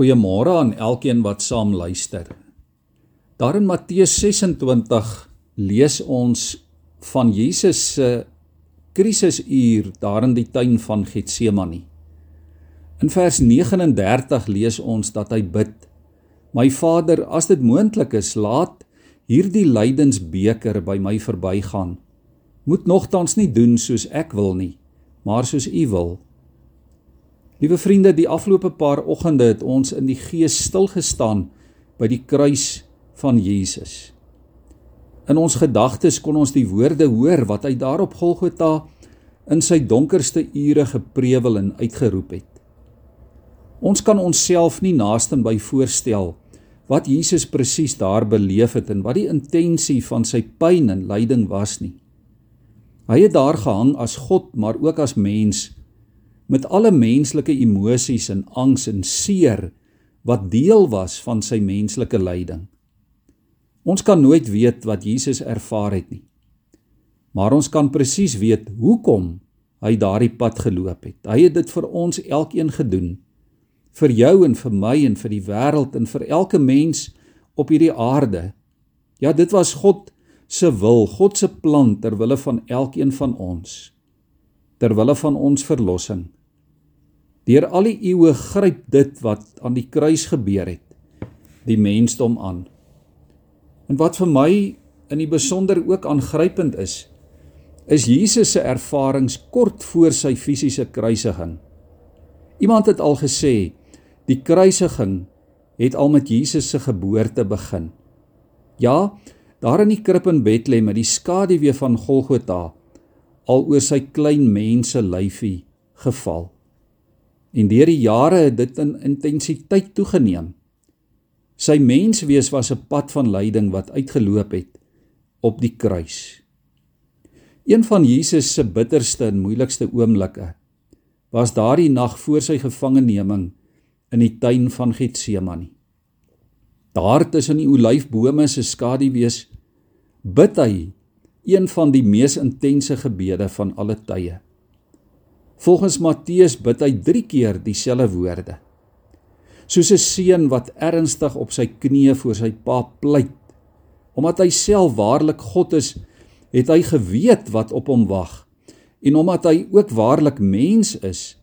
Goeiemôre aan elkeen wat saam luister. Daar in Matteus 26 lees ons van Jesus se krisisuur daar in die tuin van Getsemane. In vers 39 lees ons dat hy bid: "My Vader, as dit moontlik is, laat hierdie lydensbeker by my verbygaan. Moet nogtans nie doen soos ek wil nie, maar soos U wil." Liewe vriende, die afgelope paar oggende het ons in die gees stil gestaan by die kruis van Jesus. In ons gedagtes kon ons die woorde hoor wat hy daar op Golgotha in sy donkerste ure geprewel en uitgeroep het. Ons kan onsself nie naaste by voorstel wat Jesus presies daar beleef het en wat die intensie van sy pyn en lyding was nie. Hy het daar gehang as God, maar ook as mens met alle menslike emosies en angs en seer wat deel was van sy menslike lyding. Ons kan nooit weet wat Jesus ervaar het nie. Maar ons kan presies weet hoekom hy daardie pad geloop het. Hy het dit vir ons elkeen gedoen. Vir jou en vir my en vir die wêreld en vir elke mens op hierdie aarde. Ja, dit was God se wil, God se plan ter wille van elkeen van ons. Ter wille van ons verlossing. Deur al die eeue gryp dit wat aan die kruis gebeur het, die mensdom aan. En wat vir my in die besonder ook aangrypend is, is Jesus se ervarings kort voor sy fisiese kruisiging. Iemand het al gesê, die kruisiging het al met Jesus se geboorte begin. Ja, daar in die krib in Bethlehem met die skaduwee van Golgotha al oor sy klein mense lyfie geval. En deur die jare het dit in intensiteit toegeneem. Sy menswees was 'n pad van lyding wat uitgeloop het op die kruis. Een van Jesus se bitterste en moeilikste oomblikke was daardie nag voor sy gevangeneming in die tuin van Getsemane. Daar tussen die olyfbome se skaduwees bid hy een van die mees intense gebede van alle tye. Volgens Matteus bid hy 3 keer dieselfde woorde. Soos 'n seun wat ernstig op sy knieë voor sy pa pleit, omdat hy self waarlik God is, het hy geweet wat op hom wag. En omdat hy ook waarlik mens is,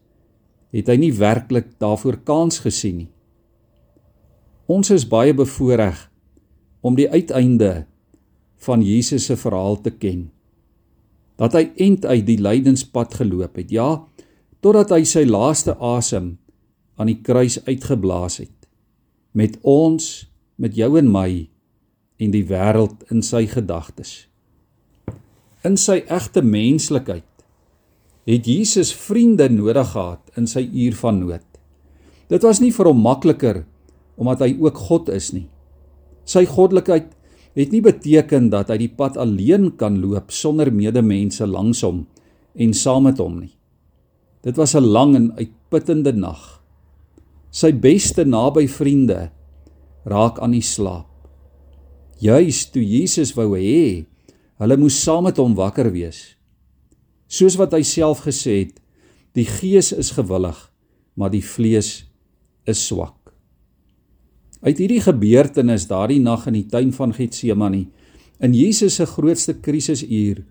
het hy nie werklik daarvoor kans gesien nie. Ons is baie bevoordeel om die uiteinde van Jesus se verhaal te ken dat hy end uit die lydenspad geloop het. Ja, totdat hy sy laaste asem aan die kruis uitgeblaas het. Met ons, met jou en my en die wêreld in sy gedagtes. In sy egte menslikheid het Jesus vriende nodig gehad in sy uur van nood. Dit was nie vir hom makliker omdat hy ook God is nie. Sy goddelikheid het nie beteken dat hy die pad alleen kan loop sonder medemense langs hom en saam met hom nie. Dit was 'n lang en uitputtende nag. Sy beste naby vriende raak aan die slaap. Juis toe Jesus wou hê hulle moes saam met hom wakker wees. Soos wat hy self gesê het, die gees is gewillig, maar die vlees is swak. Uit hierdie gebeurtenis daardie nag in die tuin van Getsemane, in Jesus se grootste krisisuur,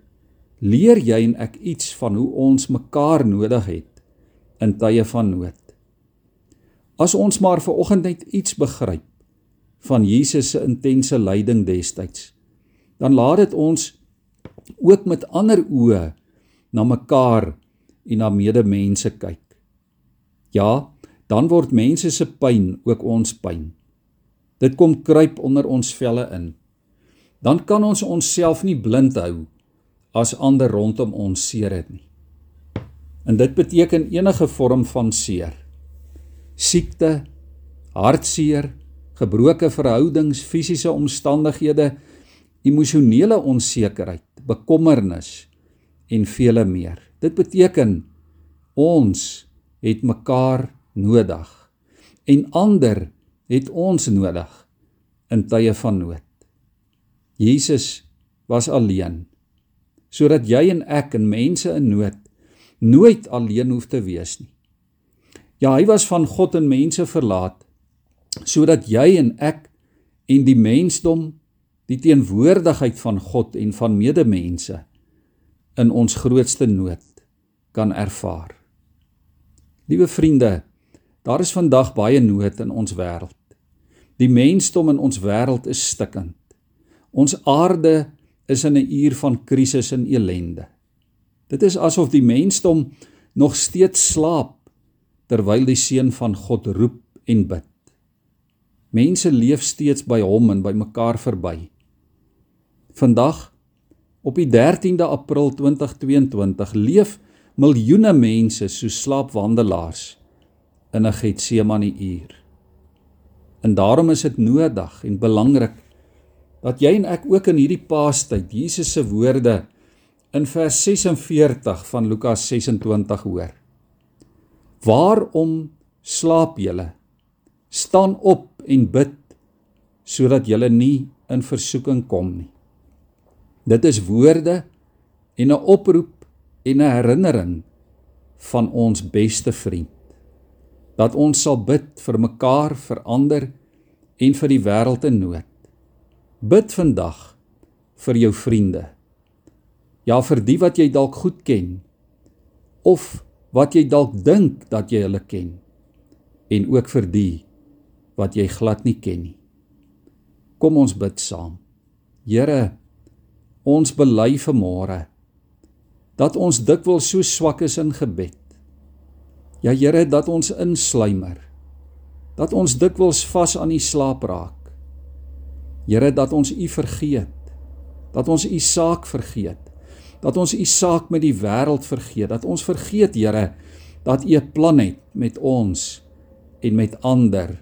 leer jy en ek iets van hoe ons mekaar nodig het in tye van nood. As ons maar ver oggend net iets begryp van Jesus se intense lyding destyds, dan laat dit ons ook met ander oë na mekaar en na medemense kyk. Ja, dan word mense se pyn ook ons pyn. Dit kom kruip onder ons velle in. Dan kan ons onsself nie blind hou as ander rondom ons seer het nie. En dit beteken enige vorm van seer. Siekte, hartseer, gebroke verhoudings, fisiese omstandighede, emosionele onsekerheid, bekommernis en vele meer. Dit beteken ons het mekaar nodig en ander het ons nodig in tye van nood. Jesus was alleen sodat jy en ek en mense in nood nooit alleen hoef te wees nie. Ja, hy was van God en mense verlaat, sodat jy en ek en die mensdom die teenwoordigheid van God en van medemense in ons grootste nood kan ervaar. Liewe vriende, daar is vandag baie nood in ons wêreld. Die mensdom in ons wêreld is stikkend. Ons aarde is in 'n uur van krisis en elende. Dit is asof die mensdom nog steeds slaap terwyl die seun van God roep en bid. Mense leef steeds by hom en by mekaar verby. Vandag op die 13de April 2022 leef miljoene mense so slaapwandelaars in 'n Getsemane uur. En daarom is dit nodig en belangrik dat jy en ek ook in hierdie Paastyd Jesus se woorde in vers 46 van Lukas 26 hoor. Waarom slaap julle? Staan op en bid sodat julle nie in versoeking kom nie. Dit is woorde en 'n oproep en 'n herinnering van ons beste vriend dat ons sal bid vir mekaar, vir ander en vir die wêreld in nood. Bid vandag vir jou vriende. Ja, vir die wat jy dalk goed ken of wat jy dalk dink dat jy hulle ken en ook vir die wat jy glad nie ken nie. Kom ons bid saam. Here, ons bely vanmôre dat ons dikwels so swak is in gebed. Ja Here, dat ons insluimer. Dat ons dikwels vas aan U slaap raak. Here, dat ons U vergeet. Dat ons U saak vergeet. Dat ons U saak met die wêreld vergeet. Dat ons vergeet, Here, dat U 'n plan het met ons en met ander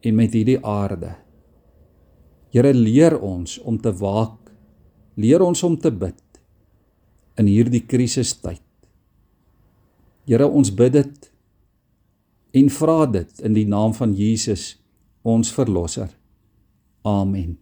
en met hierdie aarde. Here, leer ons om te waak. Leer ons om te bid in hierdie krisistyd. Here, ons bid dit en vra dit in die naam van Jesus, ons verlosser. Amen.